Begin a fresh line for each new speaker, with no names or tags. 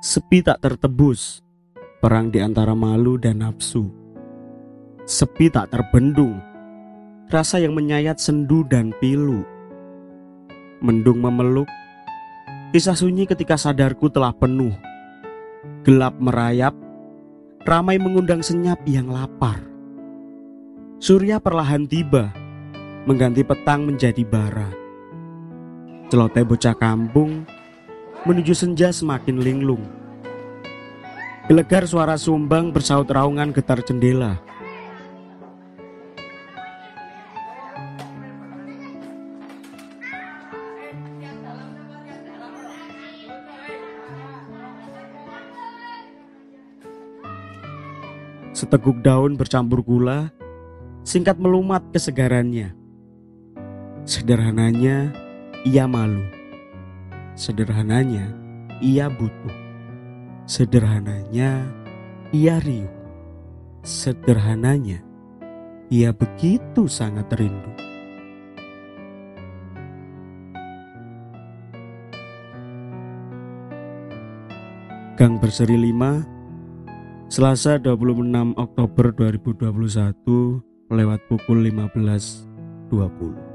Sepi tak tertebus, perang di antara malu dan nafsu. Sepi tak terbendung, rasa yang menyayat sendu dan pilu. Mendung memeluk, kisah sunyi ketika sadarku telah penuh. Gelap merayap, ramai mengundang senyap yang lapar. Surya perlahan tiba, mengganti petang menjadi bara. Celoteh bocah kampung menuju senja semakin linglung. Gelegar suara sumbang bersaut raungan getar jendela. Seteguk daun bercampur gula, singkat melumat kesegarannya. Sederhananya, ia malu. Sederhananya, ia butuh. Sederhananya, ia riuh. Sederhananya, ia begitu sangat rindu. Gang Berseri 5 Selasa 26 Oktober 2021 lewat pukul 15.20